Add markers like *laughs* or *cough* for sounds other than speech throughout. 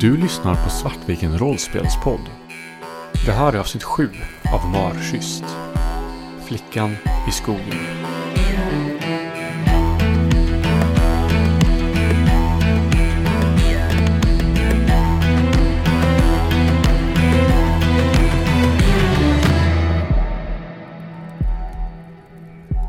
Du lyssnar på Svartviken rollspelspodd. Det här är avsnitt 7 av Marschyst. Flickan i skogen.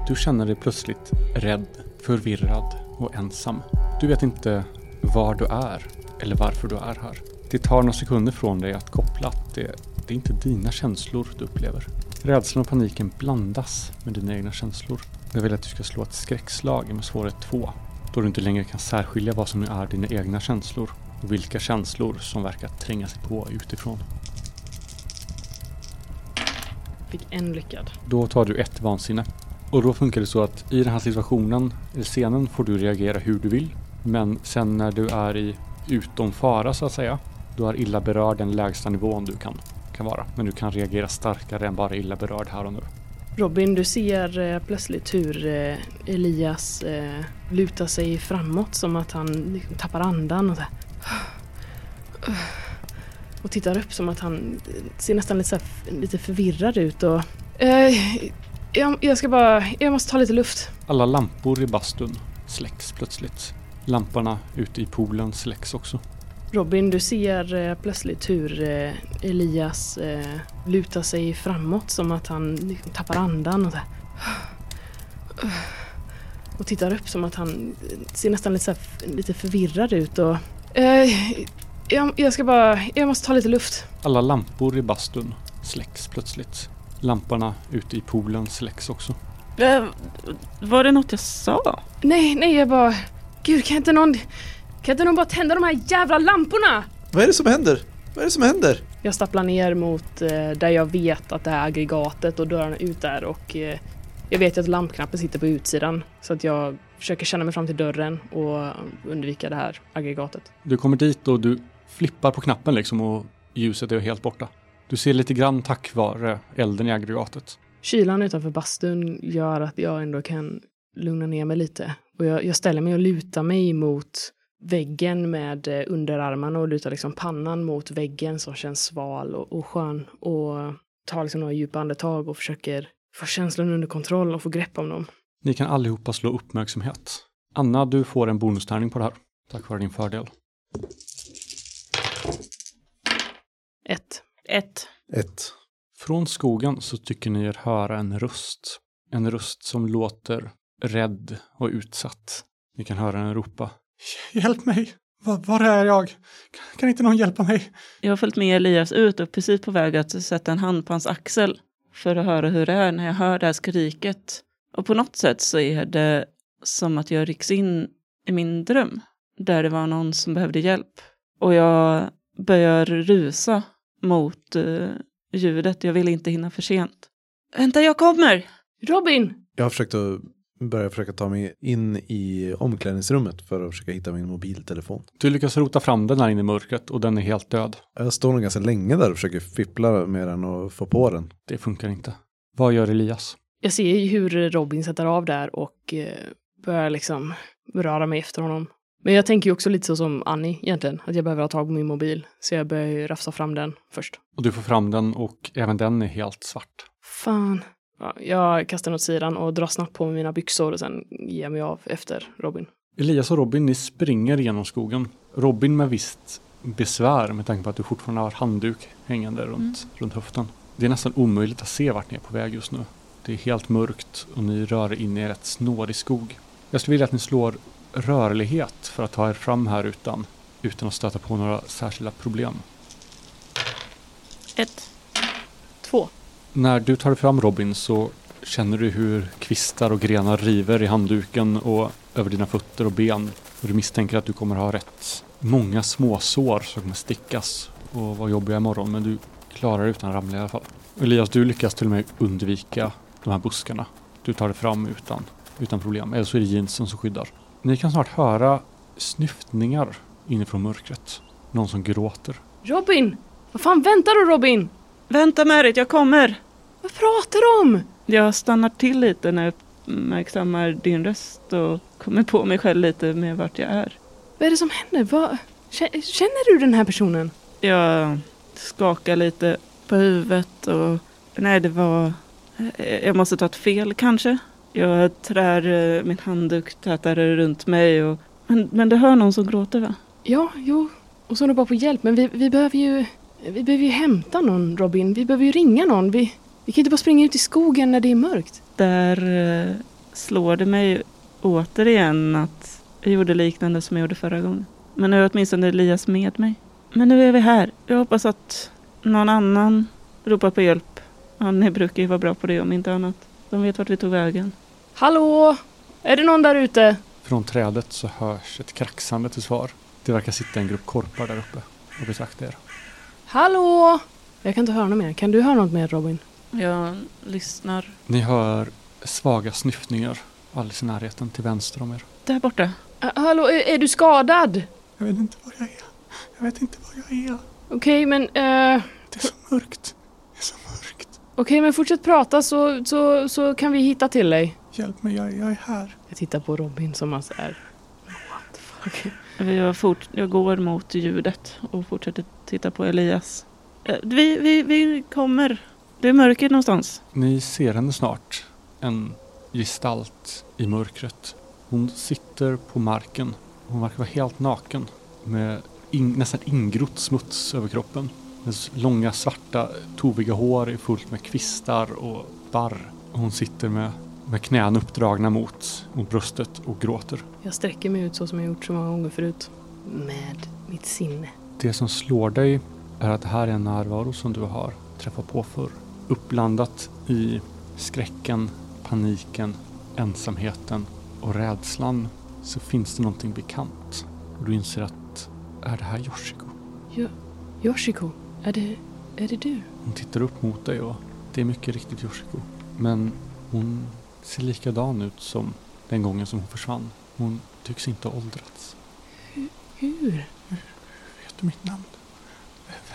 Du känner dig plötsligt rädd, förvirrad och ensam. Du vet inte var du är eller varför du är här. Det tar några sekunder från dig att koppla att det, det är inte dina känslor du upplever. Rädslan och paniken blandas med dina egna känslor. Jag vill att du ska slå ett skräckslag med svårighet 2. Då du inte längre kan särskilja vad som är dina egna känslor och vilka känslor som verkar tränga sig på utifrån. Fick en lyckad. Då tar du ett vansinne. Och då funkar det så att i den här situationen, eller scenen, får du reagera hur du vill. Men sen när du är i utom fara så att säga, då är illa berörd den lägsta nivån du kan, kan vara. Men du kan reagera starkare än bara illa berörd här och nu. Robin, du ser eh, plötsligt hur eh, Elias eh, lutar sig framåt som att han liksom tappar andan och så här. Och tittar upp som att han ser nästan lite, så här, lite förvirrad ut och... Eh, jag, jag ska bara... Jag måste ta lite luft. Alla lampor i bastun släcks plötsligt. Lamporna ute i poolen släcks också. Robin, du ser eh, plötsligt hur eh, Elias eh, lutar sig framåt som att han liksom tappar andan och så här. Och tittar upp som att han ser nästan lite, så här, lite förvirrad ut och... Eh, jag, jag ska bara... Jag måste ta lite luft. Alla lampor i bastun släcks plötsligt. Lamporna ute i poolen släcks också. Eh, var det något jag sa? Nej, nej, jag bara... Gud, kan inte någon... Kan inte någon bara tända de här jävla lamporna? Vad är det som händer? Vad är det som händer? Jag stapplar ner mot eh, där jag vet att det här aggregatet och dörrarna ut där och eh, jag vet ju att lampknappen sitter på utsidan så att jag försöker känna mig fram till dörren och undvika det här aggregatet. Du kommer dit och du flippar på knappen liksom och ljuset är helt borta. Du ser lite grann tack vare elden i aggregatet. Kylan utanför bastun gör att jag ändå kan lugna ner mig lite och jag, jag ställer mig och lutar mig mot väggen med eh, underarmarna och lutar liksom pannan mot väggen som känns sval och, och skön och tar liksom några djupa andetag och försöker få känslan under kontroll och få grepp om dem. Ni kan allihopa slå uppmärksamhet. Anna, du får en bonustärning på det här. Tack vare din fördel. Ett. Ett. Ett. Från skogen så tycker ni er höra en röst. En röst som låter rädd och utsatt. Ni kan höra den ropa. Hjälp mig! Var, var är jag? Kan inte någon hjälpa mig? Jag har följt med Elias ut och precis på väg att sätta en hand på hans axel för att höra hur det är när jag hör det här skriket. Och på något sätt så är det som att jag rycks in i min dröm där det var någon som behövde hjälp. Och jag börjar rusa mot uh, ljudet. Jag vill inte hinna för sent. Vänta, jag kommer! Robin! Jag har försökt att börja försöka ta mig in i omklädningsrummet för att försöka hitta min mobiltelefon. Du lyckas rota fram den här inne i mörkret och den är helt död. Jag står nog ganska länge där och försöker fippla med den och få på den. Det funkar inte. Vad gör Elias? Jag ser ju hur Robin sätter av där och eh, börjar liksom röra mig efter honom. Men jag tänker ju också lite så som Annie egentligen, att jag behöver ha tag på min mobil. Så jag börjar ju rafsa fram den först. Och du får fram den och även den är helt svart. Fan. Ja, jag kastar den åt sidan och drar snabbt på mig mina byxor och sen ger jag mig av efter Robin. Elias och Robin, ni springer genom skogen. Robin med visst besvär med tanke på att du fortfarande har handduk hängande runt, runt höften. Det är nästan omöjligt att se vart ni är på väg just nu. Det är helt mörkt och ni rör er in i rätt snårig skog. Jag skulle vilja att ni slår rörlighet för att ta er fram här utan, utan att stöta på några särskilda problem. Ett. Två. När du tar fram Robin så känner du hur kvistar och grenar river i handduken och över dina fötter och ben. Och du misstänker att du kommer ha rätt många småsår som kommer stickas och vara jobbiga imorgon. Men du klarar det utan att ramla i alla fall. Elias, du lyckas till och med undvika de här buskarna. Du tar dig fram utan, utan problem. Eller så är det jeansen som skyddar. Ni kan snart höra snyftningar inifrån mörkret. Någon som gråter. Robin! Vad fan väntar du Robin? Vänta Merit, jag kommer! Vad pratar du om? Jag stannar till lite när jag uppmärksammar din röst och kommer på mig själv lite med vart jag är. Vad är det som händer? Vad? Kä- Känner du den här personen? Jag skakar lite på huvudet och nej, det var... eh, Jag måste ta ett fel kanske. Jag trär eh, min handduk tätare runt mig och... Men, men det hör någon som gråter va? Ja, jo. Och så ropar på hjälp. Men vi, vi behöver ju... Vi behöver ju hämta någon, Robin. Vi behöver ju ringa någon. Vi, vi kan inte bara springa ut i skogen när det är mörkt. Där eh, slår det mig återigen att jag gjorde liknande som jag gjorde förra gången. Men nu är åtminstone Elias med mig. Men nu är vi här. Jag hoppas att någon annan ropar på hjälp. Ja, ni brukar ju vara bra på det om inte annat. De vet vart vi tog vägen. Hallå? Är det någon där ute? Från trädet så hörs ett kraxande till svar. Det verkar sitta en grupp korpar där uppe och betrakta er. Hallå? Jag kan inte höra något mer. Kan du höra något mer, Robin? Jag lyssnar. Ni hör svaga snyftningar alldeles i närheten till vänster om er. Där borta. Ah, hallå, är, är du skadad? Jag vet inte var jag är. Jag vet inte var jag är. Okej, men... eh, Det är så mörkt. Det är så mörkt. Okej, men fortsätt prata så, så, så kan vi hitta till dig. Hjälp mig, jag, jag är här. Jag tittar på Robin som alltså är... What the fuck? Jag, fort, jag går mot ljudet och fortsätter titta på Elias. Eh, Vi, vi, vi kommer. Det är mörker någonstans. Ni ser henne snart. En gestalt i mörkret. Hon sitter på marken. Hon verkar vara helt naken. Med in, nästan ingrott smuts över kroppen. Hennes långa svarta toviga hår är fullt med kvistar och barr. Hon sitter med, med knäna uppdragna mot, mot bröstet och gråter. Jag sträcker mig ut så som jag gjort så många gånger förut. Med mitt sinne. Det som slår dig är att det här är en närvaro som du har träffat på förr. Uppblandat i skräcken, paniken, ensamheten och rädslan så finns det någonting bekant. Och du inser att är det här Yoshiko? Yoshiko, är det, är det du? Hon tittar upp mot dig och det är mycket riktigt Yoshiko. Men hon ser likadan ut som den gången som hon försvann. Hon tycks inte ha åldrats. Hur? Vet du mitt namn?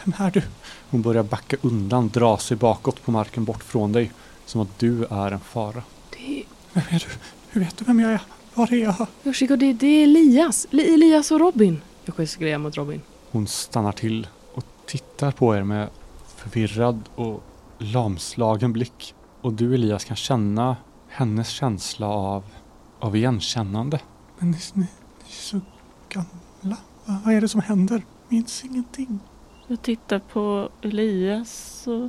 Vem är du? Hon börjar backa undan, dra sig bakåt på marken bort från dig. Som att du är en fara. Det, Vem är du? Hur vet du vem jag är? Var är jag? Yoshiko, det, det är Elias. Li- Elias och Robin. Jag gestikulerar mot Robin. Hon stannar till och tittar på er med förvirrad och lamslagen blick. Och du Elias kan känna hennes känsla av, av igenkännande. Men ni, ni, ni är så gamla. Va- Vad är det som händer? Minns ingenting. Jag tittar på Elias och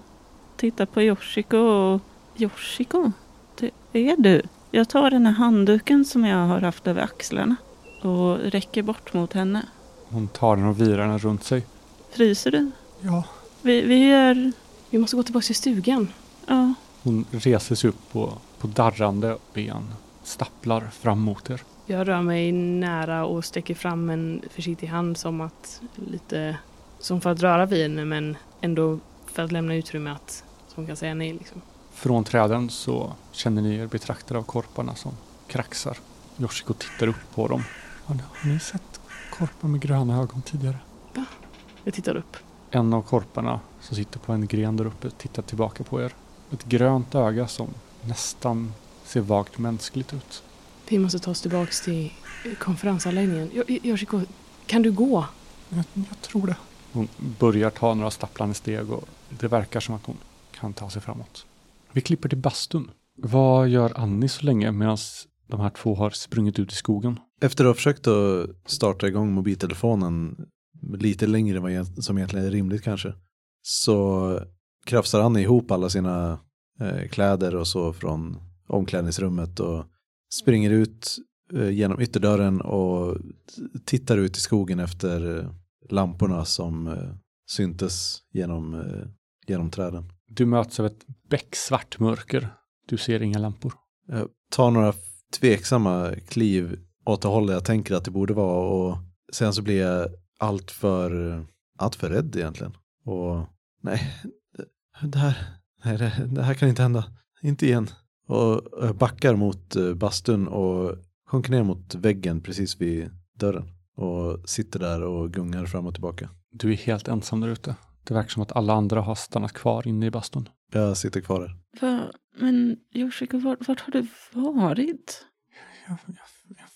tittar på Yoshiko och Yoshiko, det är du. Jag tar den här handduken som jag har haft över axlarna och räcker bort mot henne. Hon tar den och virar den runt sig. Fryser du? Ja. Vi, vi är... Vi måste gå tillbaka till stugan. Ja, Hon reser sig upp på, på darrande ben. Stapplar fram mot er. Jag rör mig nära och sträcker fram en försiktig hand som att lite som för att röra vid henne men ändå för att lämna utrymme att hon kan säga nej liksom. Från träden så känner ni er betraktade av korparna som kraxar. Yoshiko tittar upp på dem. Har ni, har ni sett korpar med gröna ögon tidigare? Jag tittar upp. En av korparna som sitter på en gren där uppe tittar tillbaka på er. Ett grönt öga som nästan ser vagt mänskligt ut. Vi måste ta oss tillbaka till konferensanläggningen. Yoshiko, kan du gå? Jag, jag tror det. Hon börjar ta några stapplande steg och det verkar som att hon kan ta sig framåt. Vi klipper till bastun. Vad gör Annie så länge medan de här två har sprungit ut i skogen? Efter att ha försökt att starta igång mobiltelefonen lite längre än vad som egentligen är rimligt kanske. Så krafsar Annie ihop alla sina eh, kläder och så från omklädningsrummet och springer ut eh, genom ytterdörren och tittar ut i skogen efter eh, lamporna som eh, syntes genom, eh, genom träden. Du möts av ett becksvart mörker. Du ser inga lampor. Jag tar några tveksamma kliv åt det hållet jag tänker att det borde vara och sen så blir jag allt för, allt för rädd egentligen. Och nej, det- det här, nej det, det här kan inte hända. Inte igen. Och jag backar mot eh, bastun och sjunker ner mot väggen precis vid dörren. Och sitter där och gungar fram och tillbaka. Du är helt ensam där ute. Det verkar som att alla andra har stannat kvar inne i bastun. Jag sitter kvar där. Va? Men Yoshiko, vart, vart har du varit? Jag, jag,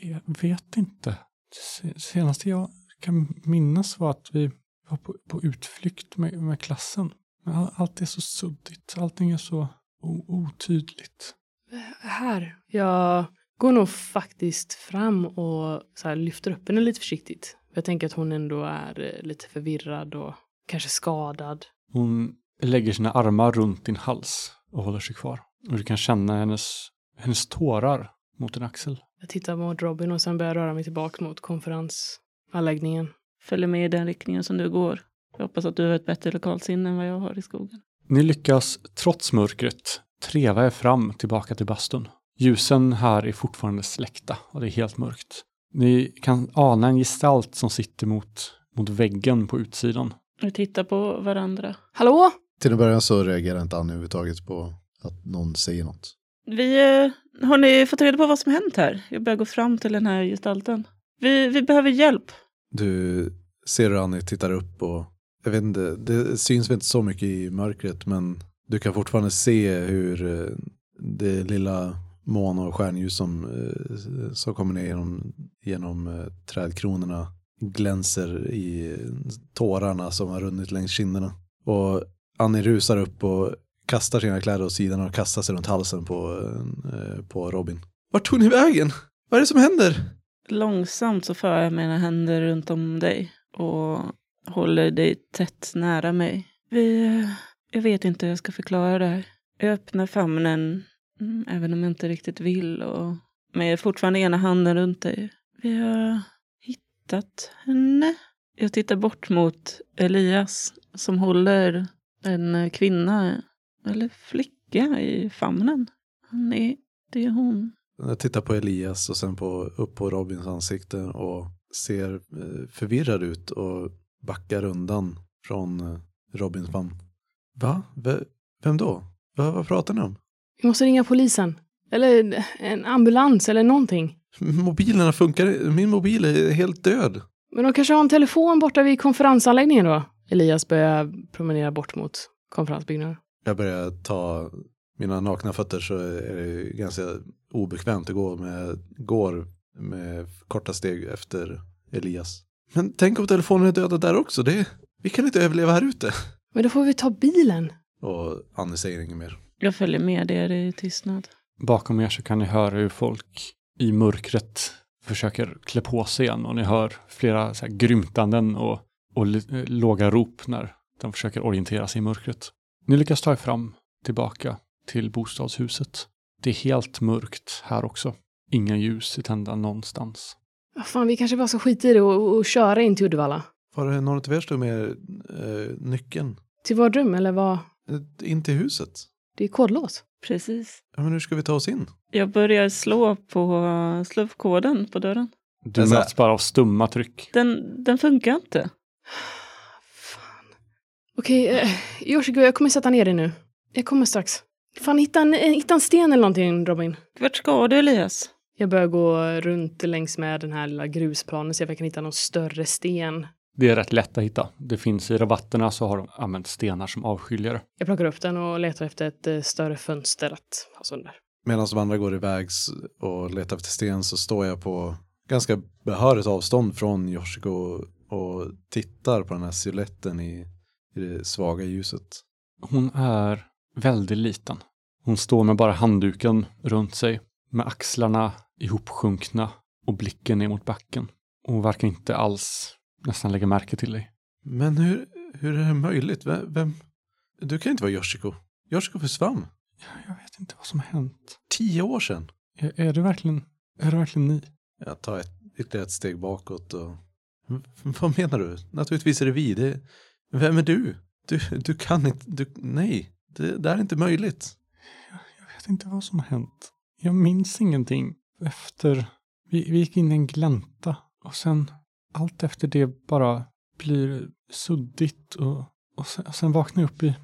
jag vet, vet inte. Se- Senast jag kan minnas var att vi var på, på utflykt med, med klassen. Men all, allt är så suddigt, allting är så o, otydligt. Här. Jag går nog faktiskt fram och så här lyfter upp henne lite försiktigt. Jag tänker att hon ändå är eh, lite förvirrad och kanske skadad. Hon lägger sina armar runt din hals och håller sig kvar. Och du kan känna hennes, hennes tårar mot din axel. Jag tittar mot Robin och sen börjar jag röra mig tillbaka mot konferensanläggningen. Följer med i den riktningen som du går. Jag hoppas att du har ett bättre lokalsinne än vad jag har i skogen. Ni lyckas, trots mörkret, treva er fram tillbaka till bastun. Ljusen här är fortfarande släckta och det är helt mörkt. Ni kan ana en gestalt som sitter mot, mot väggen på utsidan. Vi tittar på varandra. Hallå? Till en början så reagerar inte Annie överhuvudtaget på att någon säger något. Vi, eh, har ni fått reda på vad som hänt här? Jag börjar gå fram till den här gestalten. Vi, vi behöver hjälp. Du ser hur Annie tittar upp och jag vet inte, det syns väl inte så mycket i mörkret men du kan fortfarande se hur eh, det lilla mån och stjärnljus som, eh, som kommer ner genom, genom eh, trädkronorna glänser i tårarna som har runnit längs kinderna. Och Annie rusar upp och kastar sina kläder åt sidan och kastar sig runt halsen på, eh, på Robin. Vart tog ni vägen? Vad är det som händer? Långsamt så för jag mina händer runt om dig och håller dig tätt nära mig. Vi, jag vet inte hur jag ska förklara det här. Jag öppnar famnen, mm, även om jag inte riktigt vill, och är fortfarande ena handen runt dig. Vi har hittat henne. Jag tittar bort mot Elias som håller en kvinna, eller flicka, i famnen. Han är, det är hon. Jag tittar på Elias och sen på, upp på Robins ansikte och ser eh, förvirrad ut och backar undan från eh, Robins famn. Va? V vem då? Va, vad pratar ni om? Vi måste ringa polisen. Eller en ambulans eller någonting. Mobilerna funkar Min mobil är helt död. Men de kanske har en telefon borta vid konferensanläggningen då? Elias börjar promenera bort mot konferensbyggnaden. Jag börjar ta mina nakna fötter så är det ganska obekvämt att gå med, går med korta steg efter Elias. Men tänk om telefonen är dödad där också. Det, vi kan inte överleva här ute. Men då får vi ta bilen. Och Annie säger inget mer. Jag följer med er i tystnad. Bakom er så kan ni höra hur folk i mörkret försöker klä på sig igen och ni hör flera så här grymtanden och, och eh, låga rop när de försöker orientera sig i mörkret. Ni lyckas ta er fram tillbaka till bostadshuset. Det är helt mörkt här också. Inga ljus är tända någonstans. Vad fan, vi kanske bara ska skita i det och, och köra in till Uddevalla. Var det någon av er stod med eh, nyckeln? Till vårt rum, eller vad? Eh, In till huset? Det är kodlås. Precis. Ja, men hur ska vi ta oss in? Jag börjar slå på, slå på koden på dörren. Du Alltså- möts bara av stumma tryck. Den, den funkar inte. Fan. Okej, eh, Yoshiko, jag kommer sätta ner dig nu. Jag kommer strax. Fan, hitta en, eh, hitta en sten eller någonting, Robin. Vart ska du Elias? Jag börjar gå runt längs med den här lilla grusplanen, se om jag kan hitta någon större sten. Det är rätt lätt att hitta. Det finns i rabatterna så har de använt stenar som avskiljare. Jag plockar upp den och letar efter ett eh, större fönster att ha sönder. Medan de andra går iväg och letar efter sten så står jag på ganska behörigt avstånd från Yoshiko och tittar på den här siluetten i, i det svaga ljuset. Hon är väldigt liten. Hon står med bara handduken runt sig, med axlarna ihopsjunkna och blicken ner mot backen. Och hon verkar inte alls nästan lägga märke till dig. Men hur, hur är det möjligt? Vem, vem? Du kan inte vara Yoshiko. Yoshiko försvann. Jag vet inte vad som har hänt. Tio år sedan. Är, är det verkligen, är det verkligen ni? Jag tar ett, ytterligare ett steg bakåt och... Vad menar du? Naturligtvis är det vi. Det, vem är du? Du, du kan inte... Du, nej, det, det är inte möjligt. Jag vet inte vad som har hänt. Jag minns ingenting efter... Vi, vi gick in i en glänta och sen allt efter det bara blir suddigt och, och, sen, och sen vaknar jag upp i,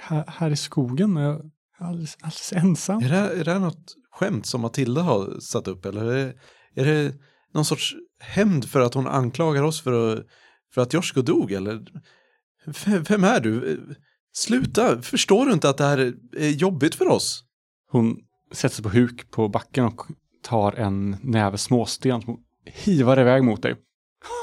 här, här i skogen och jag är alldeles, alldeles ensam. Är det, är det här något skämt som Matilda har satt upp eller är det, är det någon sorts hämnd för att hon anklagar oss för att, för att Joshko dog eller? V- Vem är du? Sluta, förstår du inte att det här är jobbigt för oss? Hon sätter sig på huk på backen och tar en näve småsten som hivar iväg mot dig.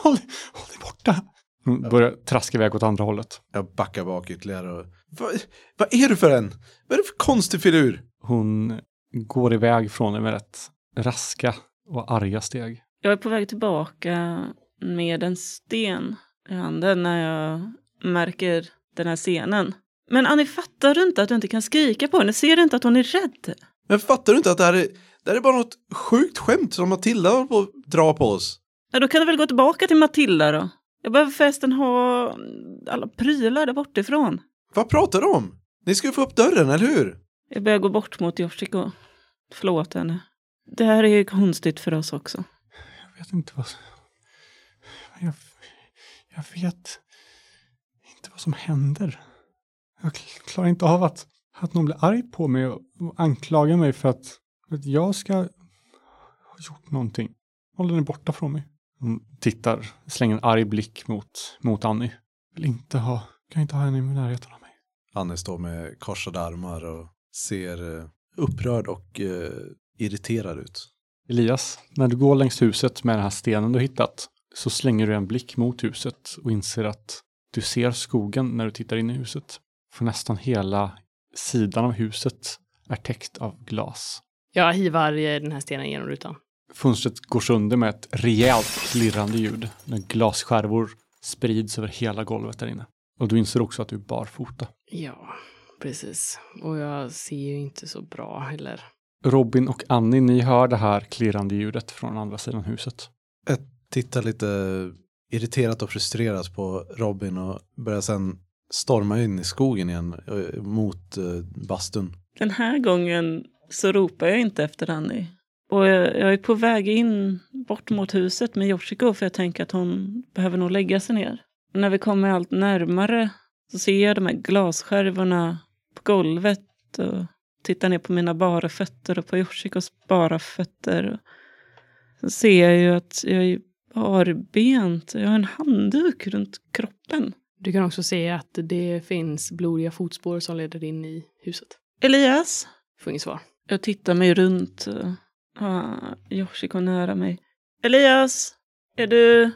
Håll, håll borta. Hon börjar traska iväg åt andra hållet. Jag backar bak ytterligare och... Vad, vad är du för en? Vad är det för konstig filur? Hon går iväg från dig med rätt raska och arga steg. Jag är på väg tillbaka med en sten i handen när jag märker den här scenen. Men Annie, fattar du inte att du inte kan skrika på henne? Ser du inte att hon är rädd? Men fattar du inte att det här är, det här är bara något sjukt skämt som Matilda håller på att dra på oss? Ja, då kan du väl gå tillbaka till Matilda då? Jag behöver förresten ha alla prylar där bortifrån. Vad pratar du om? Ni ska ju få upp dörren, eller hur? Jag börjar gå bort mot Yoshiko. Förlåt henne. Det här är ju konstigt för oss också. Jag vet inte vad... Jag, jag vet inte vad som händer. Jag kl- klarar inte av att, att någon blir arg på mig och, och anklagar mig för att, för att jag ska ha gjort någonting. Håller den borta från mig. Hon tittar, slänger en arg blick mot, mot Annie. Vill inte ha, kan inte ha henne i närheten av mig. Annie står med korsade armar och ser eh, upprörd och eh, irriterad ut. Elias, när du går längs huset med den här stenen du hittat så slänger du en blick mot huset och inser att du ser skogen när du tittar in i huset. För nästan hela sidan av huset är täckt av glas. Jag hivar den här stenen genom rutan. Fönstret går sönder med ett rejält klirrande ljud när glasskärvor sprids över hela golvet där inne. Och du inser också att du är barfota. Ja, precis. Och jag ser ju inte så bra heller. Robin och Annie, ni hör det här klirrande ljudet från andra sidan huset. Tittar lite irriterat och frustrerat på Robin och börjar sen storma in i skogen igen eh, mot eh, bastun. Den här gången så ropar jag inte efter Annie. Och jag, jag är på väg in bort mot huset med Yoshiko för jag tänker att hon behöver nog lägga sig ner. När vi kommer allt närmare så ser jag de här glasskärvorna på golvet och tittar ner på mina bara fötter och på Yoshikos bara fötter. Sen ser jag ju att jag är barbent. Jag har en handduk runt kroppen. Du kan också se att det finns blodiga fotspår som leder in i huset. Elias? Får inget svar. Jag tittar mig runt och har Yoshiko nära mig. Elias? Är du,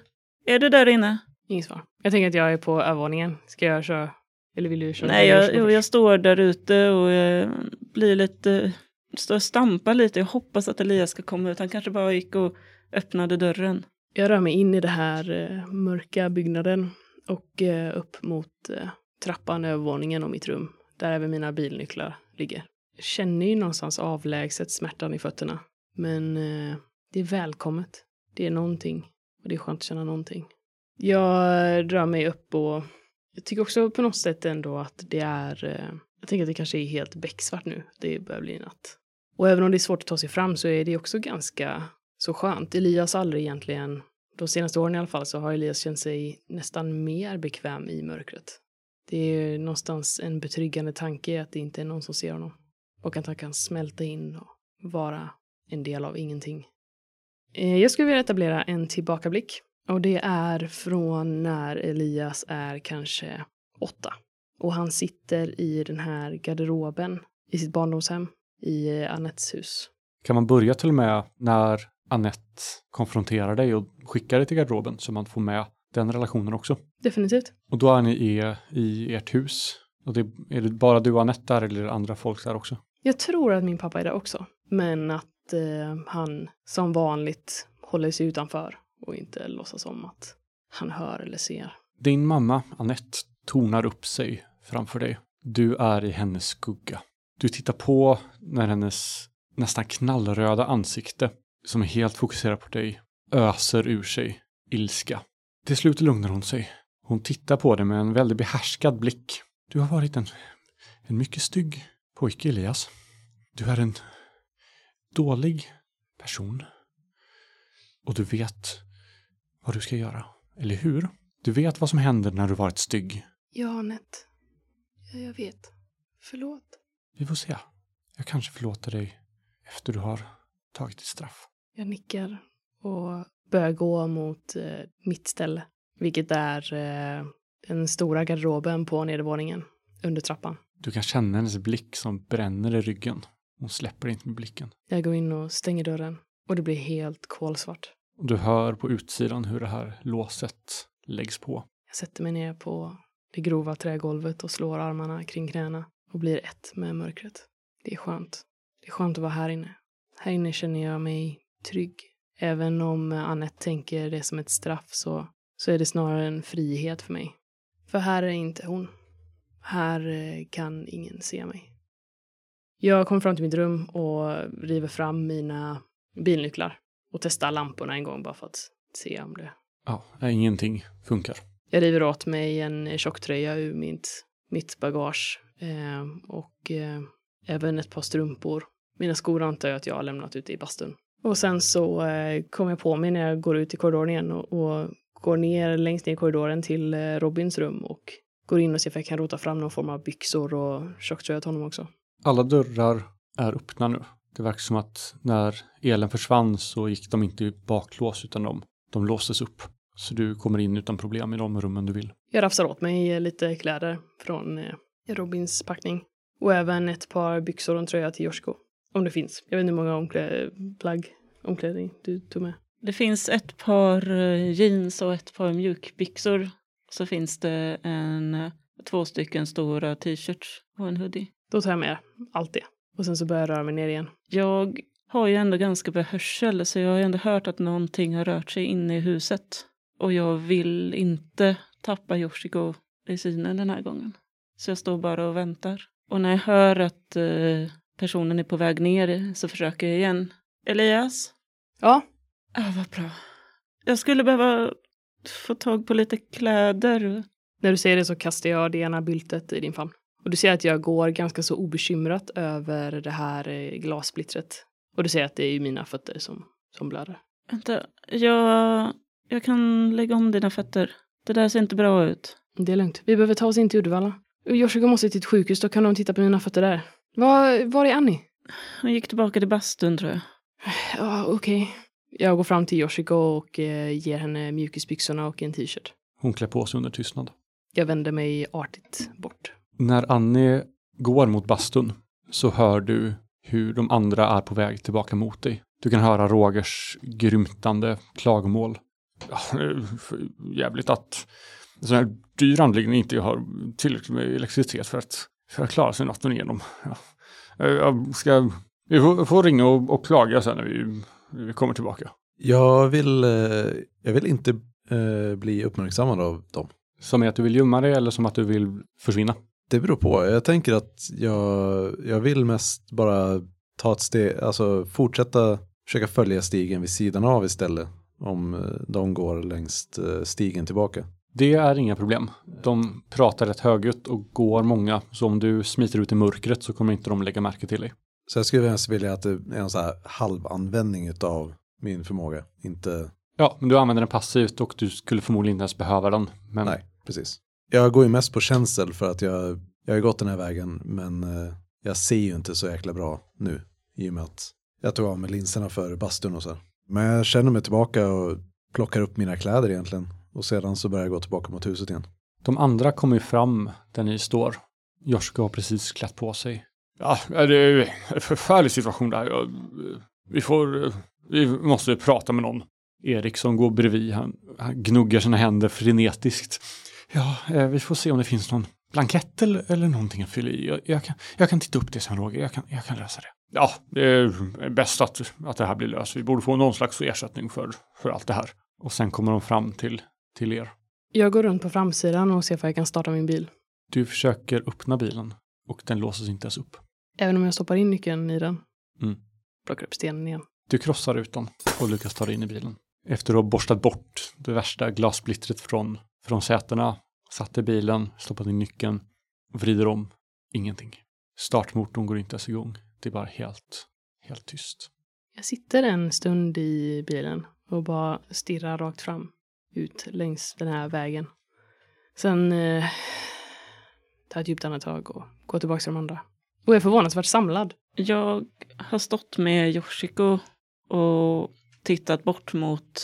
är du där inne? Inget svar. Jag tänker att jag är på övervåningen. Ska jag köra? Eller vill du köra? Nej, jag, jag, jag står där ute och jag blir lite... Står och stampar lite. Jag hoppas att Elias ska komma ut. Han kanske bara gick och öppnade dörren. Jag rör mig in i det här eh, mörka byggnaden och eh, upp mot eh, trappan, övervåningen och mitt rum. Där även mina bilnycklar ligger. Jag känner ju någonstans avlägset smärtan i fötterna. Men eh, det är välkommet. Det är någonting. Och det är skönt att känna någonting. Jag drar mig upp och jag tycker också på något sätt ändå att det är... Eh, jag tänker att det kanske är helt becksvart nu. Det börjar bli natt. Och även om det är svårt att ta sig fram så är det också ganska så skönt. Elias har aldrig egentligen, de senaste åren i alla fall, så har Elias känt sig nästan mer bekväm i mörkret. Det är någonstans en betryggande tanke att det inte är någon som ser honom. Och att han kan smälta in och vara en del av ingenting. Eh, Jag skulle vilja etablera en tillbakablick. Och det är från när Elias är kanske åtta. Och han sitter i den här garderoben i sitt barndomshem i eh, Anettes hus. Kan man börja till och med när Annette konfronterar dig och skickar dig till garderoben så man får med den relationen också. Definitivt. Och då är ni i, i ert hus. Och det, är det bara du och Annette där eller är det andra folk där också? Jag tror att min pappa är där också. Men att eh, han som vanligt håller sig utanför och inte låtsas om att han hör eller ser. Din mamma, Annette, tornar upp sig framför dig. Du är i hennes skugga. Du tittar på när hennes nästan knallröda ansikte, som är helt fokuserat på dig, öser ur sig ilska. Till slut lugnar hon sig. Hon tittar på dig med en väldigt behärskad blick. Du har varit en, en mycket stygg pojke, Elias. Du är en dålig person. Och du vet vad du ska göra, eller hur? Du vet vad som händer när du varit stygg. Ja, Anette. Ja, jag vet. Förlåt. Vi får se. Jag kanske förlåter dig efter du har tagit ditt straff. Jag nickar och börjar gå mot eh, mitt ställe. Vilket är eh, den stora garderoben på nedervåningen under trappan. Du kan känna hennes blick som bränner i ryggen. Hon släpper inte med blicken. Jag går in och stänger dörren och det blir helt kolsvart. Och du hör på utsidan hur det här låset läggs på. Jag sätter mig ner på det grova trägolvet och slår armarna kring knäna och blir ett med mörkret. Det är skönt. Det är skönt att vara här inne. Här inne känner jag mig trygg. Även om Annette tänker det som ett straff så, så är det snarare en frihet för mig. För här är inte hon. Här eh, kan ingen se mig. Jag kommer fram till mitt rum och river fram mina bilnycklar och testar lamporna en gång bara för att se om det... Ja, ingenting funkar. Jag river åt mig en tjocktröja ur mitt, mitt bagage eh, och eh, även ett par strumpor. Mina skor antar jag att jag har lämnat ute i bastun. Och sen så eh, kommer jag på mig när jag går ut i korridoren igen och, och går ner längst ner i korridoren till eh, Robins rum och går in och ser om jag kan rota fram någon form av byxor och tjocktröja till honom också. Alla dörrar är öppna nu. Det verkar som att när elen försvann så gick de inte i baklås utan de, de låstes upp. Så du kommer in utan problem i de rummen du vill. Jag rafsar åt mig lite kläder från eh, Robins packning. Och även ett par byxor och en tröja till Joshko. Om det finns. Jag vet inte hur många omklä plagg, omklädning du tog med. Det finns ett par eh, jeans och ett par mjukbyxor. Så finns det en, eh, två stycken stora t-shirts och en hoodie. Då tar jag med allt det. Och sen så börjar jag röra mig ner igen. Jag har ju ändå ganska bra hörsel så jag har ju ändå hört att någonting har rört sig inne i huset. Och jag vill inte tappa Yoshiko i synen den här gången. Så jag står bara och väntar. Och när jag hör att eh, personen är på väg ner så försöker jag igen. Elias? Ja? Ja, vad bra. Jag skulle behöva få tag på lite kläder. När du säger det så kastar jag det ena byltet i din famn. Och du ser att jag går ganska så obekymrat över det här eh, glassplittret. Och du ser att det är mina fötter som, som blöder. Vänta, jag, jag kan lägga om dina fötter. Det där ser inte bra ut. Det är lugnt. Vi behöver ta oss in till Uddevalla. Joshua måste till ett sjukhus, då kan de titta på mina fötter där. Var, var är Annie? Hon gick tillbaka till bastun tror jag. Ja, okej. Okay. Jag går fram till Yoshiko och eh, ger henne mjukisbyxorna och en t-shirt. Hon klär på sig under tystnad. Jag vänder mig artigt bort. När Annie går mot bastun så hör du hur de andra är på väg tillbaka mot dig. Du kan höra Rogers grymtande klagomål. Ja, jävligt att en sån här dyr anläggning inte har tillräckligt med elektricitet för att, för att klara sig natten igenom. Ja. Jag ska, vi får, får ringa och, och, klaga sen när vi, vi kommer tillbaka. Jag vill, eh, jag vill inte eh, bli uppmärksammad av dem. Som är att du vill gömma dig eller som att du vill försvinna? Det beror på. Jag tänker att jag, jag vill mest bara ta ett steg, alltså fortsätta försöka följa stigen vid sidan av istället. Om eh, de går längs eh, stigen tillbaka. Det är inga problem. De pratar rätt högljutt och går många. Så om du smiter ut i mörkret så kommer inte de lägga märke till dig. Så jag skulle helst vilja att det är en så här halvanvändning av min förmåga. Inte... Ja, men du använder den passivt och du skulle förmodligen inte ens behöva den. Men... Nej, precis. Jag går ju mest på känsel för att jag, jag har gått den här vägen men eh, jag ser ju inte så jäkla bra nu i och med att jag tog av mig linserna för bastun och så. Men jag känner mig tillbaka och plockar upp mina kläder egentligen och sedan så börjar jag gå tillbaka mot huset igen. De andra kommer ju fram där ni står. Joshua har precis klätt på sig. Ja, det är en förfärlig situation där. Vi får, vi måste prata med någon. Erik som går bredvid, han, han gnuggar sina händer frenetiskt. Ja, eh, vi får se om det finns någon blankett eller, eller någonting att fylla i. Jag, jag, kan, jag kan titta upp det sen Roger, jag kan, jag kan lösa det. Ja, det är bäst att, att det här blir löst. Vi borde få någon slags ersättning för, för allt det här. Och sen kommer de fram till, till er. Jag går runt på framsidan och ser om jag kan starta min bil. Du försöker öppna bilen och den låses inte ens upp. Även om jag stoppar in nyckeln i den? Mm. Plockar upp stenen igen. Du krossar rutan och lyckas ta dig in i bilen. Efter att ha borstat bort det värsta glassplittret från, från sätena Satt i bilen, stoppat in nyckeln, vrider om, ingenting. Startmotorn går inte ens igång. Det är bara helt, helt tyst. Jag sitter en stund i bilen och bara stirrar rakt fram ut längs den här vägen. Sen eh, tar jag ett djupt andetag och går tillbaka till de andra. Och är förvånansvärt samlad. Jag har stått med Yoshiko och tittat bort mot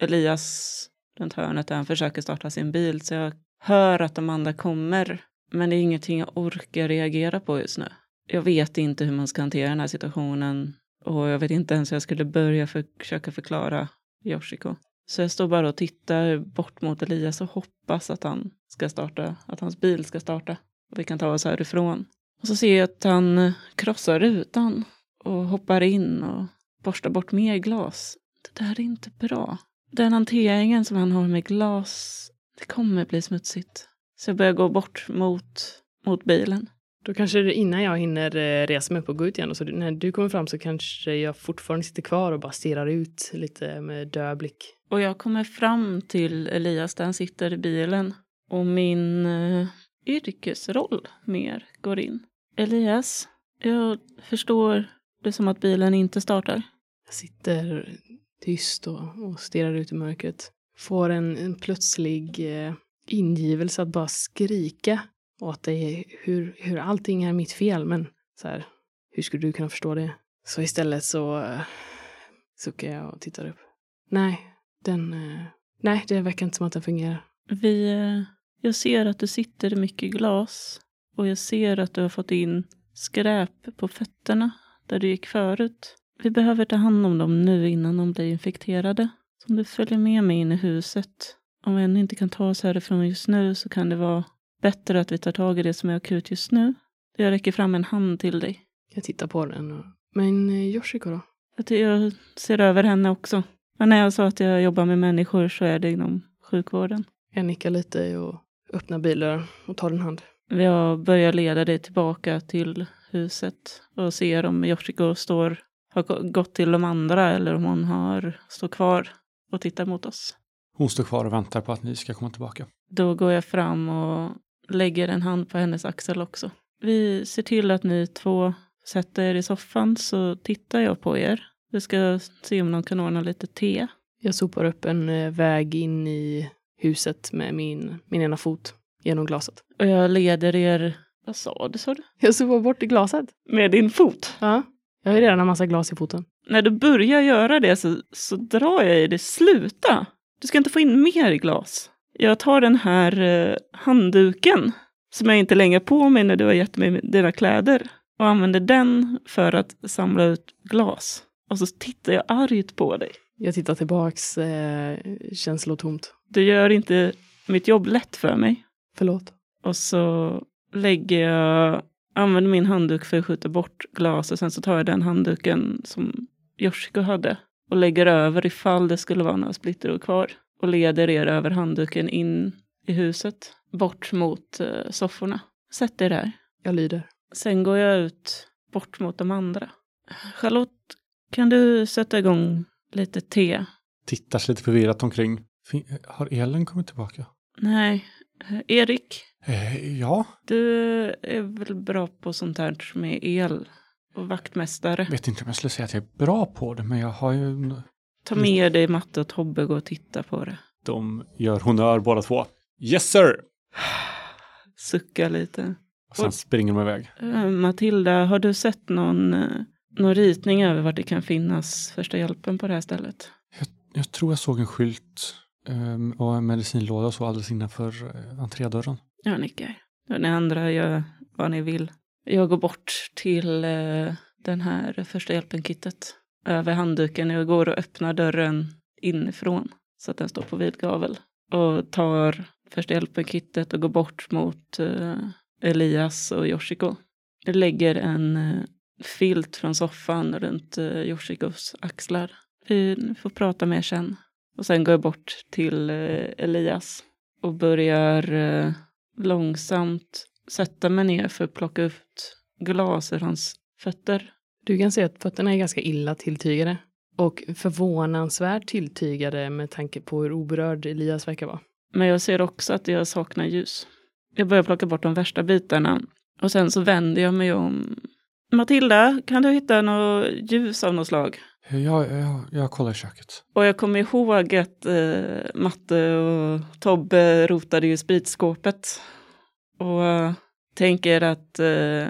Elias runt hörnet där han försöker starta sin bil. Så jag hör att Amanda kommer, men det är ingenting jag orkar reagera på just nu. Jag vet inte hur man ska hantera den här situationen och jag vet inte ens hur jag skulle börja för, försöka förklara Yoshiko. Så jag står bara och tittar bort mot Elias och hoppas att han ska starta, att hans bil ska starta. Och vi kan ta oss härifrån. Och så ser jag att han krossar rutan och hoppar in och borstar bort mer glas. Det där är inte bra. Den hanteringen som han har med glas, det kommer bli smutsigt. Så jag börjar gå bort mot, mot bilen. Då kanske det, innan jag hinner eh, resa mig upp och gå ut igen, och så när du kommer fram så kanske jag fortfarande sitter kvar och bara stirrar ut lite med död blick. Och jag kommer fram till Elias där han sitter i bilen. Och min eh, yrkesroll mer går in. Elias, jag förstår det som att bilen inte startar. Jag sitter tyst och, och stirrar ut i mörkret. Får en, en plötslig eh, ingivelse att bara skrika åt dig hur, hur allting är mitt fel. Men så här, hur skulle du kunna förstå det? Så istället så eh, suckar jag och tittar upp. Nej, den... Eh, nej, det verkar inte som att den fungerar. Vi, eh, jag ser att du sitter i mycket glas. Och jag ser att du har fått in skräp på fötterna där du gick förut. Vi behöver ta hand om dem nu innan de blir infekterade. Så om du följer med mig in i huset. Om vi ännu inte kan ta oss härifrån just nu så kan det vara bättre att vi tar tag i det som är akut just nu. Jag räcker fram en hand till dig. Jag tittar på den och... Men eh, Yoshiko då? Att Jag ser över henne också. Men när jag sa att jag jobbar med människor så är det inom sjukvården. Jag nickar lite och öppnar bilen och tar en hand. Jag börjar leda dig tillbaka till huset och ser om Yoshiko står, har gå- gått till de andra eller om hon har, står kvar och tittar mot oss. Hon står kvar och väntar på att ni ska komma tillbaka. Då går jag fram och lägger en hand på hennes axel också. Vi ser till att ni två sätter er i soffan så tittar jag på er. Vi ska se om någon kan ordna lite te. Jag sopar upp en eh, väg in i huset med min, min ena fot genom glaset. Och jag leder er, vad sa du, sa du? Jag sopar bort i glaset. Med din fot. Ja. Jag har ju redan en massa glas i foten. När du börjar göra det så, så drar jag i det. Sluta! Du ska inte få in mer glas. Jag tar den här eh, handduken som jag inte längre på mig när du har gett mig dina kläder och använder den för att samla ut glas. Och så tittar jag argt på dig. Jag tittar tillbaks eh, känslotomt. Du gör inte mitt jobb lätt för mig. Förlåt. Och så lägger jag, använder min handduk för att skjuta bort glas och sen så tar jag den handduken som Yoshiko hade och lägger över ifall det skulle vara några splitteror kvar och leder er över handduken in i huset bort mot eh, sofforna. Sätt er där. Jag lyder. Sen går jag ut bort mot de andra. Charlotte, kan du sätta igång lite te? Tittar sig lite förvirrat omkring. Fin- Har Elin kommit tillbaka? Nej. Eh, Erik, Eh, ja, Du är väl bra på sånt här med el och vaktmästare. vet inte om jag skulle säga att jag är bra på det, men jag har ju... Ta med dig Matte och Tobbe och gå och titta på det. De gör honör båda två. Yes sir! *sighs* Sucka lite. Och sen Oj. springer de iväg. Eh, Matilda, har du sett någon, eh, någon ritning över vart det kan finnas första hjälpen på det här stället? Jag tror jag såg en skylt ehm, och en medicinlåda och så alldeles innanför eh, entrédörren. Jag nickar. Och ni andra gör vad ni vill. Jag går bort till eh, den här första hjälpen-kittet. Över handduken. Jag går och öppnar dörren inifrån. Så att den står på vid gavel. Och tar första hjälpen-kittet och går bort mot eh, Elias och Yoshiko. Jag lägger en eh, filt från soffan runt eh, Yoshikos axlar. Vi får prata mer sen. Och sen går jag bort till eh, Elias och börjar eh, långsamt sätta mig ner för att plocka ut glas ur hans fötter. Du kan se att fötterna är ganska illa tilltygade. Och förvånansvärt tilltygade med tanke på hur oberörd Elias verkar vara. Men jag ser också att jag saknar ljus. Jag börjar plocka bort de värsta bitarna och sen så vänder jag mig om. Matilda, kan du hitta något ljus av något slag? Ja, ja, jag kollar i köket. Och jag kommer ihåg att eh, Matte och Tobbe rotade i spritskåpet. Och eh, tänker att eh,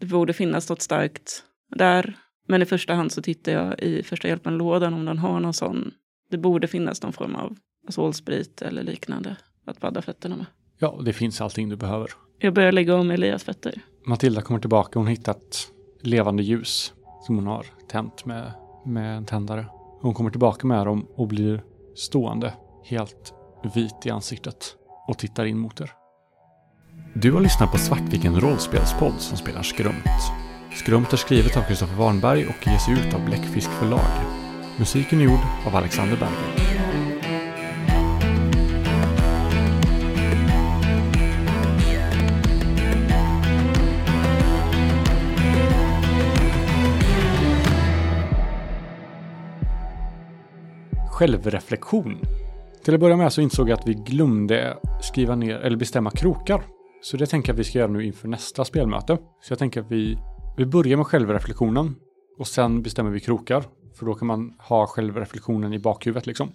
det borde finnas något starkt där. Men i första hand så tittar jag i första hjälpen-lådan om den har någon sån. Det borde finnas någon form av solsprit eller liknande att badda fötterna med. Ja, det finns allting du behöver. Jag börjar lägga om Elias fötter. Matilda kommer tillbaka. Hon har hittat levande ljus som hon har tänt med, med en tändare. Hon kommer tillbaka med dem och blir stående helt vit i ansiktet och tittar in mot er. Du har lyssnat på Svartviken rollspelspodd som spelar Skrumt. Skrumt är skrivet av Kristoffer Warnberg och ges ut av Bläckfisk förlag. Musiken är gjord av Alexander Berger. Självreflektion. Till att börja med så insåg jag att vi glömde skriva ner eller bestämma krokar. Så det tänker jag att vi ska göra nu inför nästa spelmöte. Så jag tänker att vi, vi börjar med självreflektionen och sen bestämmer vi krokar. För då kan man ha självreflektionen i bakhuvudet liksom.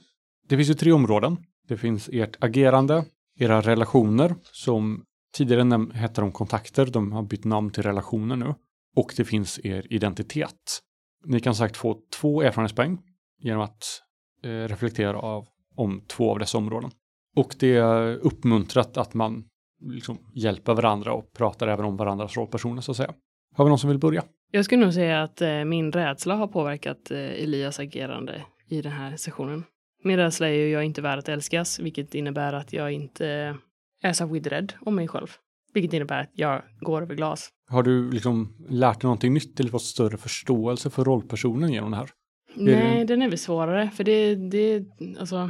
Det finns ju tre områden. Det finns ert agerande, era relationer som tidigare hette de kontakter, de har bytt namn till relationer nu. Och det finns er identitet. Ni kan sagt få två erfarenhetspoäng genom att eh, reflektera av, om två av dessa områden. Och det är uppmuntrat att man liksom hjälper varandra och pratar även om varandras rollpersoner så att säga. Har vi någon som vill börja? Jag skulle nog säga att eh, min rädsla har påverkat eh, Elias agerande i den här sessionen. Min rädsla är ju jag är inte värd att älskas, vilket innebär att jag inte är särskilt rädd om mig själv. Vilket innebär att jag går över glas. Har du liksom lärt dig någonting nytt eller fått större förståelse för rollpersonen genom det här? Nej, den är väl svårare, för det, det, alltså,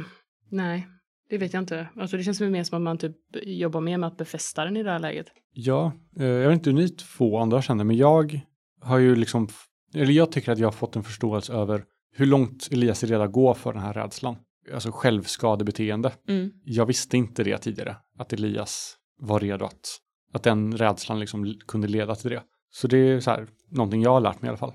nej, det vet jag inte. Alltså det känns väl mer som att man typ jobbar mer med att befästa den i det här läget. Ja, eh, jag vet inte hur ni två andra känner, men jag har ju liksom, eller jag tycker att jag har fått en förståelse över hur långt Elias är redo att gå för den här rädslan. Alltså självskadebeteende. Mm. Jag visste inte det tidigare, att Elias var redo att, att den rädslan liksom kunde leda till det. Så det är så här, någonting jag har lärt mig i alla fall.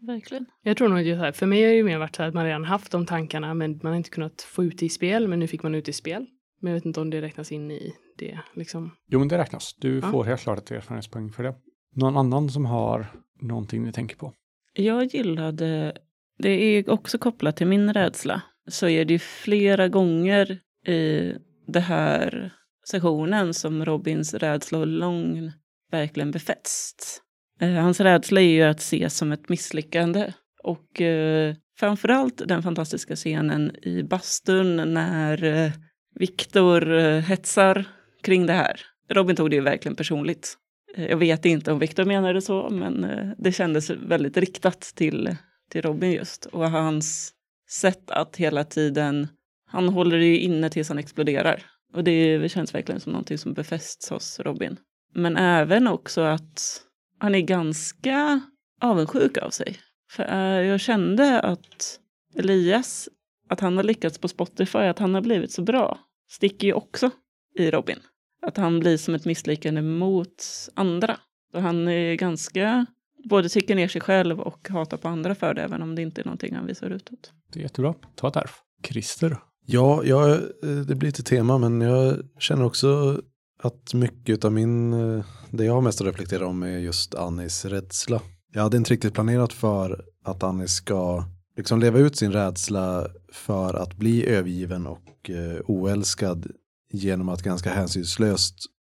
Verkligen. Jag tror nog att här, för mig har det ju mer varit så här att man redan haft de tankarna, men man har inte kunnat få ut det i spel, men nu fick man ut det i spel. Men jag vet inte om det räknas in i det, liksom. Jo, men det räknas. Du Ja. får helt klart ett erfarenhetspoäng för det. Någon annan som har någonting ni tänker på? Jag gillade, det är också kopplat till min rädsla, så är det ju flera gånger i det här sessionen som Robins rädsla och lång verkligen befästs. Eh, hans rädsla är ju att ses som ett misslyckande. Och eh, framförallt den fantastiska scenen i bastun när eh, Viktor eh, hetsar kring det här. Robin tog det ju verkligen personligt. Eh, Jag vet inte om Viktor menade så, men eh, det kändes väldigt riktat till, till Robin just. Och hans sätt att hela tiden, han håller det ju inne tills han exploderar. Och det känns verkligen som någonting som befästs hos Robin. Men även också att han är ganska avundsjuk av sig. För eh, jag kände att Elias, att han har lyckats på Spotify, att han har blivit så bra, sticker ju också i Robin. Att han blir som ett misslyckande mot andra. Så han är ganska, både tycker ner sig själv och hatar på andra för det, även om det inte är någonting han visar utåt. Det är jättebra. Ta ett ärf. Christer. Ja, ja, eh, det blir lite tema, men jag känner också att mycket av min, eh, det jag har mest att reflektera om är just Annis rädsla. Jag hade inte riktigt planerat för att Annie ska liksom leva ut sin rädsla för att bli övergiven och eh, oälskad genom att ganska hänsynslöst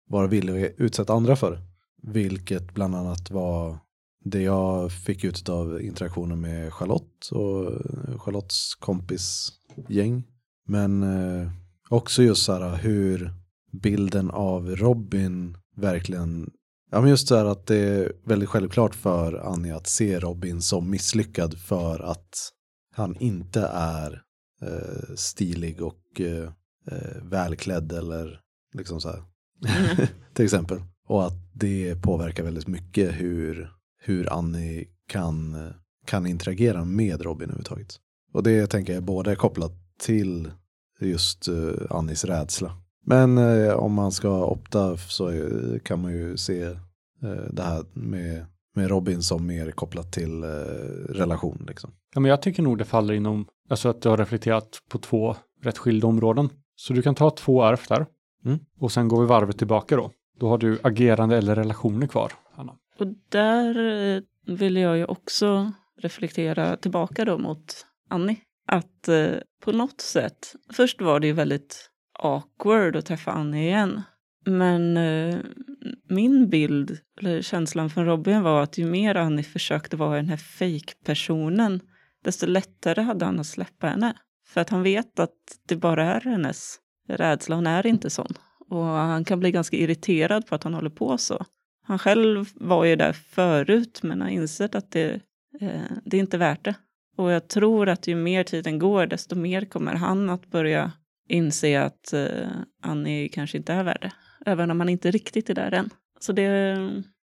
vara villig att utsätta andra för. Vilket bland annat var det jag fick ut av interaktionen med Charlotte och eh, Charlottes kompis gäng. Men eh, också just så här hur bilden av Robin verkligen, ja men just så här att det är väldigt självklart för Annie att se Robin som misslyckad för att han inte är eh, stilig och eh, eh, välklädd eller liksom så här. *laughs* Till exempel. Och att det påverkar väldigt mycket hur, hur Annie kan, eh, kan interagera med Robin överhuvudtaget. Och det tänker jag både är kopplat till just uh, Annis rädsla. Men eh, om man ska opta så eh, kan man ju se eh, det här med, med Robin som mer kopplat till eh, relation. Liksom. Ja, men jag tycker nog det faller inom, alltså att du har reflekterat på två rätt skilda områden. Så du kan ta två ärf där. Mm. Och sen går vi varvet tillbaka då. Då har du agerande eller relationer kvar, Anna. Och där eh, vill jag ju också reflektera tillbaka då mot Annie. Att eh, på något sätt, först var det ju väldigt awkward att träffa Annie igen. Men eh, min bild, eller känslan från Robin var att ju mer Annie försökte vara den här fake-personen, desto lättare hade han att släppa henne. För att han vet att det bara är hennes rädsla, hon är inte sån. Och han kan bli ganska irriterad på att han håller på så. Han själv var ju där förut men har insett att det, eh, det är inte värt det. Och jag tror att ju mer tiden går desto mer kommer han att börja inse att eh, Annie kanske inte är värd det. Även om han inte riktigt är där än. Så det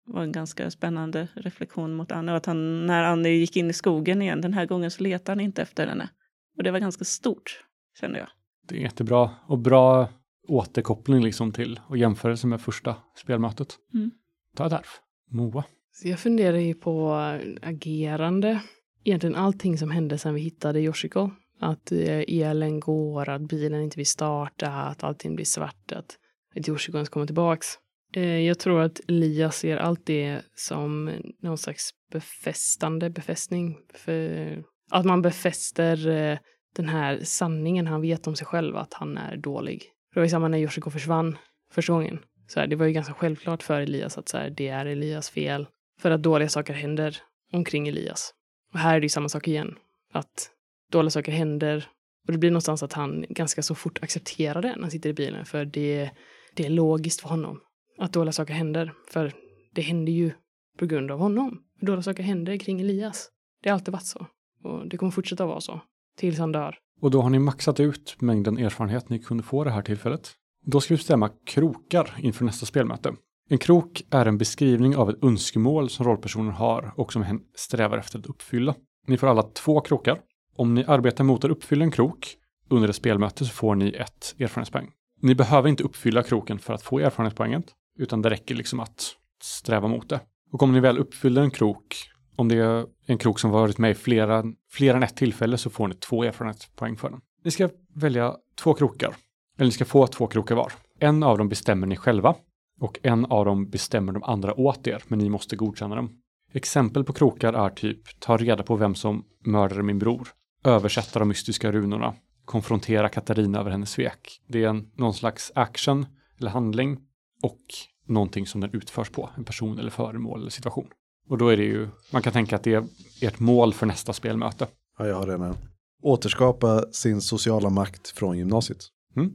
var en ganska spännande reflektion mot Annie. Och att han, när Annie gick in i skogen igen, den här gången så letade han inte efter henne. Och det var ganska stort, kände jag. Det är jättebra och bra återkoppling liksom till och jämförelse med första spelmötet. Mm. Ta där. Moa. Så jag funderar ju på agerande. Egentligen allting som hände sen vi hittade Yoshiko. Att eh, elen går, att bilen inte vill starta, att allting blir svart, att, att Yoshiko ens kommer tillbaks. Eh, jag tror att Elias ser allt det som någon slags befästande, befästning. För att man befäster eh, den här sanningen han vet om sig själv, att han är dålig. Det var ju samma när Yoshiko försvann första gången. Så här, det var ju ganska självklart för Elias att så här, det är Elias fel. För att dåliga saker händer omkring Elias. Och här är det ju samma sak igen. Att dåliga saker händer. Och det blir någonstans att han ganska så fort accepterar det när han sitter i bilen. För det, det är logiskt för honom. Att dåliga saker händer. För det händer ju på grund av honom. Dåliga saker händer kring Elias. Det har alltid varit så. Och det kommer fortsätta vara så. Tills han dör. Och då har ni maxat ut mängden erfarenhet ni kunde få det här tillfället. Då ska vi bestämma krokar inför nästa spelmöte. En krok är en beskrivning av ett önskemål som rollpersonen har och som hen strävar efter att uppfylla. Ni får alla två krokar. Om ni arbetar mot att uppfylla en krok under ett spelmöte så får ni ett erfarenhetspoäng. Ni behöver inte uppfylla kroken för att få erfarenhetspoänget, utan det räcker liksom att sträva mot det. Och om ni väl uppfyller en krok, om det är en krok som varit med i flera, flera än ett tillfälle så får ni två erfarenhetspoäng för den. Ni ska välja två krokar, eller ni ska få två krokar var. En av dem bestämmer ni själva och en av dem bestämmer de andra åt er, men ni måste godkänna dem. Exempel på krokar är typ ta reda på vem som mördade min bror, översätta de mystiska runorna, konfrontera Katarina över hennes svek. Det är en, någon slags action eller handling och någonting som den utförs på, en person eller föremål eller situation. Och då är det ju, man kan tänka att det är ert mål för nästa spelmöte. Ja, jag har redan en. Återskapa sin sociala makt från gymnasiet. Mm?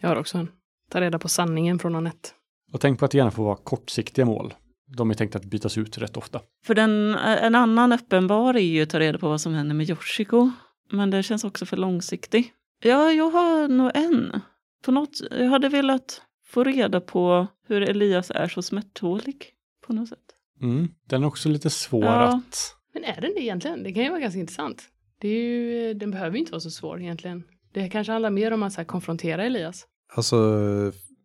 Jag har också en. Ta reda på sanningen från Anette. Och tänk på att det gärna får vara kortsiktiga mål. De är tänkta att bytas ut rätt ofta. För den, en annan uppenbar är ju att ta reda på vad som händer med Yoshiko. Men det känns också för långsiktig. Ja, jag har nog en. På något, jag hade velat få reda på hur Elias är så smärttålig. På något sätt. Mm. Den är också lite svår Ja. att... Men är den det egentligen? Det kan ju vara ganska intressant. Det är ju, den behöver ju inte vara så svår egentligen. Det kanske handlar mer om att så här, konfrontera Elias. Alltså,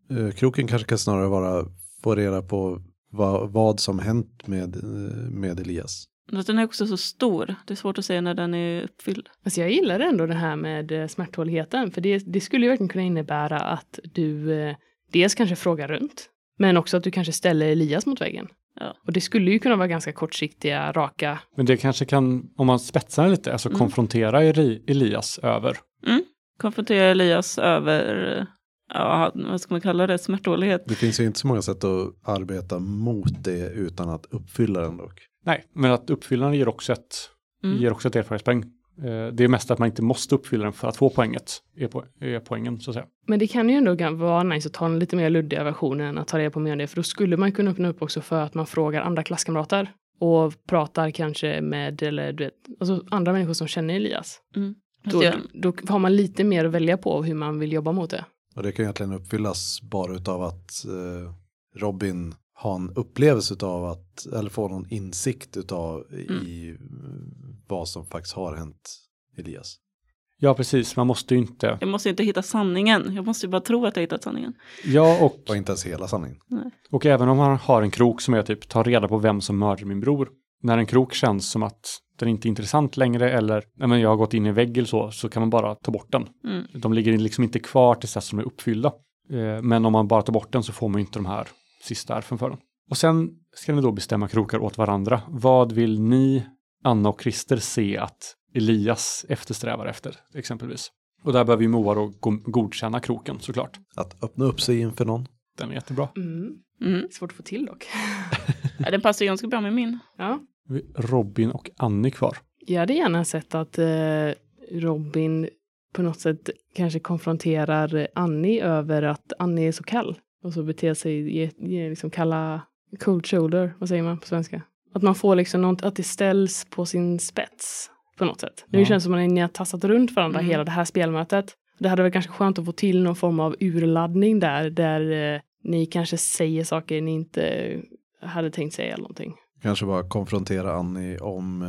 eh, kroken kanske kan snarare vara få reda på vad, vad som hänt med, eh, med Elias. Den är också så stor. Det är svårt att säga när den är uppfylld. Alltså jag gillar ändå det här med eh, smärttåligheten. För det, det skulle ju verkligen kunna innebära att du eh, dels kanske frågar runt. Men också att du kanske ställer Elias mot väggen. Ja. Och det skulle ju kunna vara ganska kortsiktiga, raka. Men det kanske kan, om man spetsar lite, alltså Mm. konfrontera Elias över. Konfrontera Elias över, ja, vad ska man kalla det, smärttålighet. Det finns ju inte så många sätt att arbeta mot det utan att uppfylla den dock. Nej, men att uppfylla den ger också ett, Mm. ger också ett erfarenhetspoäng. Eh, Det är mest att man inte måste uppfylla den för att få poänget, är, po- är poängen så att säga. Men det kan ju ändå vara nice att ta en lite mer luddiga versionen än att ta reda på mer om det. För då skulle man kunna öppna upp också för att man frågar andra klasskamrater. Och pratar kanske med, eller du vet, alltså andra människor som känner Elias. Fast Då, då har man lite mer att välja på hur man vill jobba mot det. Och det kan egentligen uppfyllas bara utav att eh, Robin har en upplevelse utav att, eller får någon insikt utav i eh, vad som faktiskt har hänt Elias. Ja, precis. Man måste ju inte. jag måste ju inte hitta sanningen. Jag måste ju bara tro att jag hittat sanningen. Ja, och, Och inte ens hela sanningen. och även om man har en krok som är typ ta reda på vem som mördade min bror. När en krok känns som att den inte är intressant längre eller nej, men jag har gått in i en vägg eller så, så kan man bara ta bort den. Mm. De ligger liksom inte kvar tills dess de är uppfyllda. Eh, Men om man bara tar bort den så får man ju inte de här sista ärfen för den. Och sen ska ni då bestämma krokar åt varandra. Vad vill ni, Anna och Christer, se att Elias eftersträvar efter, exempelvis? Och där behöver ju Moa då go- godkänna kroken såklart. Att öppna upp sig inför någon. Den är jättebra. Mm. Mm. Svårt att få till dock. *laughs* Ja, den passar ju ganska bra med min. Ja. Robin och Annie kvar. Jag hade gärna sett att eh, Robin på något sätt kanske konfronterar Annie över att Annie är så kall och så beter sig, ge, ge liksom kalla cold shoulder, vad säger man på svenska? Att man får liksom något, att det ställs på sin spets på något sätt. Nu Ja. känns det som att ni har tassat runt varandra Mm. hela det här spelmötet. Det hade varit ganska skönt att få till någon form av urladdning där, där eh, ni kanske säger saker ni inte hade tänkt säga eller någonting. Kanske bara konfrontera Annie om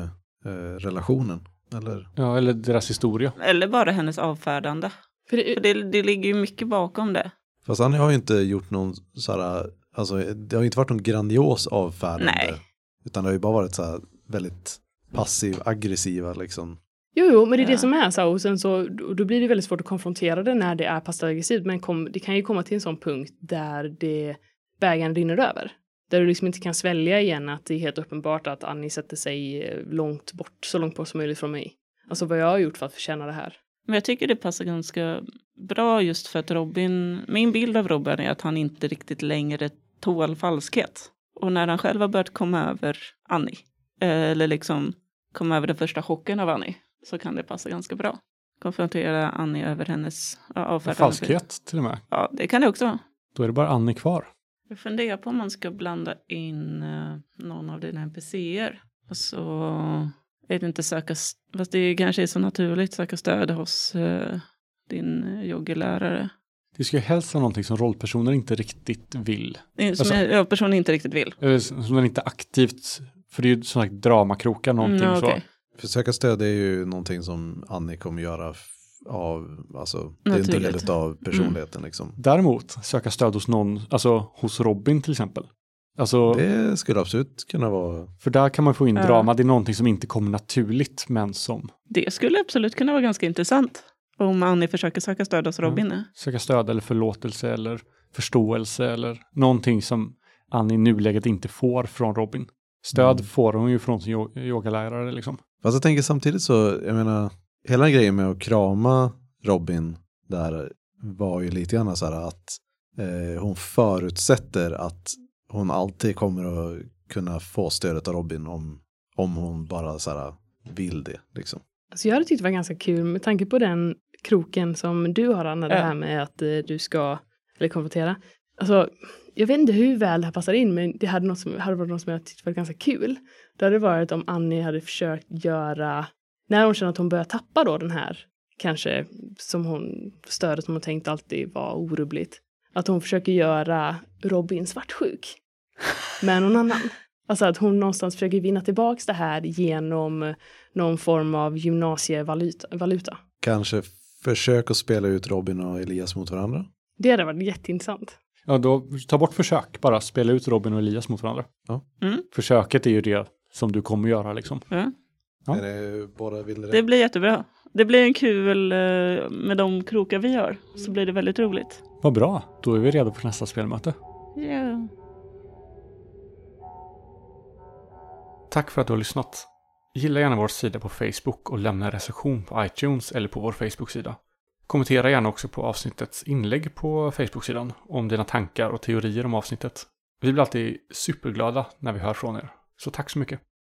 eh, relationen. Eller? Ja, eller deras historia. Eller bara hennes avfärdande. För det, För det, det ligger ju mycket bakom det. Fast Annie har ju inte gjort någon såhär, alltså det har ju inte varit någon grandios avfärdande. Nej. Utan det har ju bara varit så här väldigt passiv, aggressiva liksom. Jo, jo, men det är det Ja. som är så. Och sen så då blir det väldigt svårt att konfrontera det när det är passivt aggressivt. Men kom, det kan ju komma till en sån punkt där det bägaren rinner över. Där du liksom inte kan svälja igen att det är helt uppenbart att Annie sätter sig eh, långt bort, så långt bort som möjligt från mig. Alltså vad jag har gjort för att förtjäna det här. Men jag tycker det passar ganska bra just för att Robin, min bild av Robin är att han inte riktigt längre tål falskhet. Och när han själv har börjat komma över Annie, eh, eller liksom komma över den första chocken av Annie, så kan det passa ganska bra. Konfrontera Annie över hennes avfärdande. Falskhet till och med. Ja, det kan det också vara. Då är det bara Annie kvar. Jag funderar på om man ska blanda in eh, någon av dina NPCer. Och så är det inte söka, fast det kanske är så naturligt, söka stöd hos eh, din eh, yogilärare. Det ska ju helst vara någonting som rollpersoner inte riktigt vill. Som Alltså- personligen inte riktigt vill. Eller som den inte aktivt, för det är ju som sagt dramakrokar någonting Mm, så. okej. Försöka stöd är ju någonting som Annie kommer göra av, alltså det är en del av personligheten liksom. Däremot söka stöd hos någon, alltså hos Robin till exempel. Alltså, Det skulle absolut kunna vara, för där kan man få in Ja. drama, det är någonting som inte kommer naturligt, men som Det skulle absolut kunna vara ganska intressant. Om Annie försöker söka stöd hos Robin. nu. söka stöd eller förlåtelse eller förståelse eller någonting som Annie i nuläget inte får från Robin. Stöd Mm. får hon ju från sin yo- yogalärare liksom. fast jag tänker samtidigt så, jag menar, hela grejen med att krama Robin där var ju lite grann så här att eh, hon förutsätter att hon alltid kommer att kunna få stödet av Robin om, om hon bara så här vill det liksom. Alltså jag hade tyckt det var ganska kul med tanke på den kroken som du har Anna, det här med att eh, du ska, eller konfrontera. Alltså, jag vet inte hur väl det här passar in, men det hade, något som, hade varit något som jag tyckte var ganska kul. Det hade varit om Annie hade försökt göra, när hon känner att hon börjar tappa då den här, kanske som hon, stödet som hon tänkt alltid var orubbligt. Att hon försöker göra Robin svartsjuk med någon annan. Alltså att hon någonstans försöker vinna tillbaks det här genom någon form av gymnasievaluta. Valuta. Kanske försök att spela ut Robin och Elias mot varandra. Det hade varit jätteintressant. Ja, då ta bort försök, bara spela ut Robin och Elias mot varandra. Ja. Mm. Försöket är ju det som du kommer göra liksom. Ja. Ja. Är det det? Det blir jättebra. Det blir en kul eh, med de krokar vi har. Så blir det väldigt roligt. Vad bra, då är vi redo för nästa spelmöte. Ja. Tack för att du har lyssnat. Gilla gärna vår sida på Facebook och lämna en recension på iTunes eller på vår Facebook-sida. Kommentera gärna också på avsnittets inlägg på Facebook-sidan om dina tankar och teorier om avsnittet. Vi blir alltid superglada när vi hör från er. Så tack så mycket.